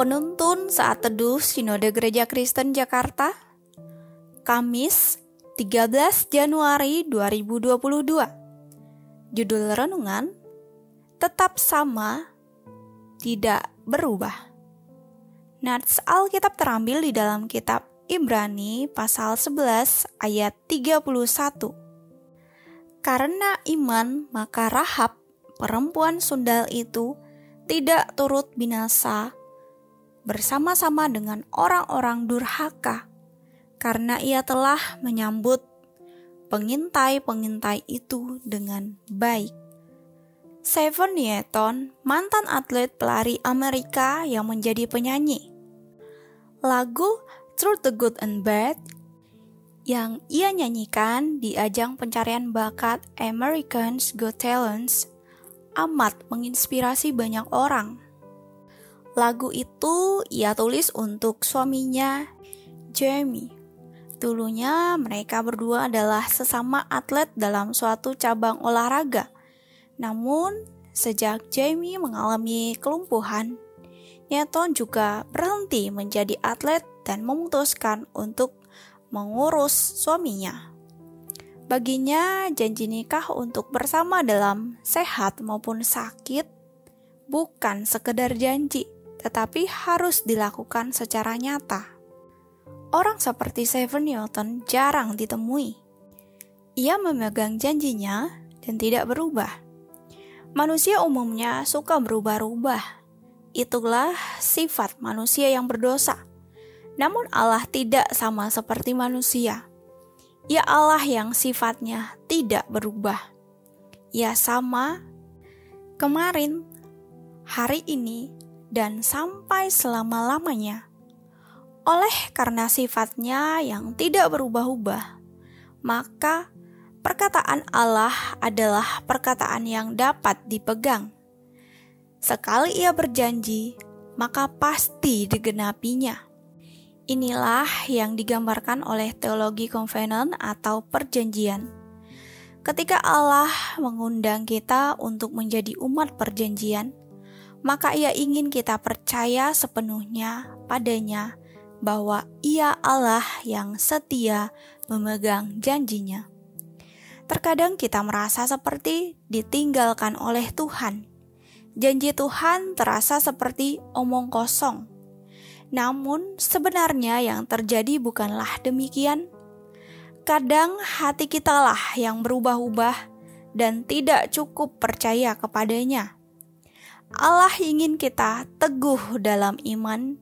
Penuntun saat teduh Sinode Gereja Kristen Jakarta Kamis 13 Januari 2022 Judul Renungan Tetap sama Tidak berubah. Nats Alkitab terambil di dalam kitab Ibrani pasal 11 ayat 31 Karena iman maka Rahab perempuan sundal itu tidak turut binasa bersama-sama dengan orang-orang durhaka, karena ia telah menyambut pengintai-pengintai itu dengan baik. Seven Yeton, mantan atlet pelari Amerika yang menjadi penyanyi. Lagu Truth the Good and Bad yang ia nyanyikan di ajang pencarian bakat Americans Got Talents amat menginspirasi banyak orang Lagu itu ia tulis untuk suaminya, Jamie. Dulunya mereka berdua adalah sesama atlet dalam suatu cabang olahraga. Namun, sejak Jamie mengalami kelumpuhan, Newton juga berhenti menjadi atlet dan memutuskan untuk mengurus suaminya. Baginya, janji nikah untuk bersama dalam sehat maupun sakit bukan sekedar janji, tetapi harus dilakukan secara nyata. Orang seperti Seven Newton jarang ditemui. Ia memegang janjinya dan tidak berubah. Manusia umumnya suka berubah-ubah. Itulah sifat manusia yang berdosa. Namun Allah tidak sama seperti manusia. Ia Allah yang sifatnya tidak berubah. Ia sama kemarin, hari ini, dan sampai selama-lamanya. Oleh karena sifatnya yang tidak berubah-ubah, maka perkataan Allah adalah perkataan yang dapat dipegang. Sekali ia berjanji, maka pasti digenapinya. Inilah yang digambarkan oleh teologi konvenen atau perjanjian. Ketika Allah mengundang kita untuk menjadi umat perjanjian, maka ia ingin kita percaya sepenuhnya padanya bahwa ia Allah yang setia memegang janjinya. Terkadang kita merasa seperti ditinggalkan oleh Tuhan. Janji Tuhan terasa seperti omong kosong. Namun sebenarnya yang terjadi bukanlah demikian. Kadang hati kitalah yang berubah-ubah dan tidak cukup percaya kepadanya Allah ingin kita teguh dalam iman,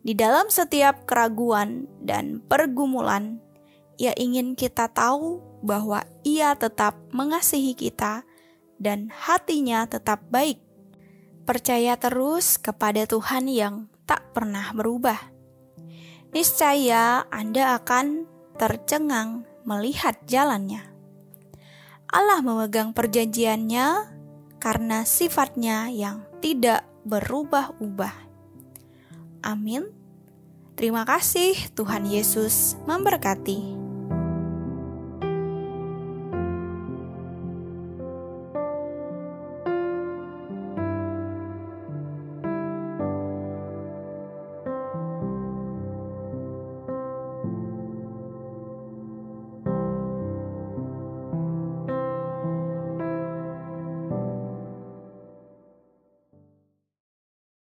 di dalam setiap keraguan dan pergumulan. Ia ingin kita tahu bahwa Ia tetap mengasihi kita dan hatinya tetap baik. Percaya terus kepada Tuhan yang tak pernah berubah. Niscaya Anda akan tercengang melihat jalannya. Allah memegang perjanjiannya karena sifatnya yang tidak berubah-ubah. Amin. Terima kasih, Tuhan Yesus memberkati.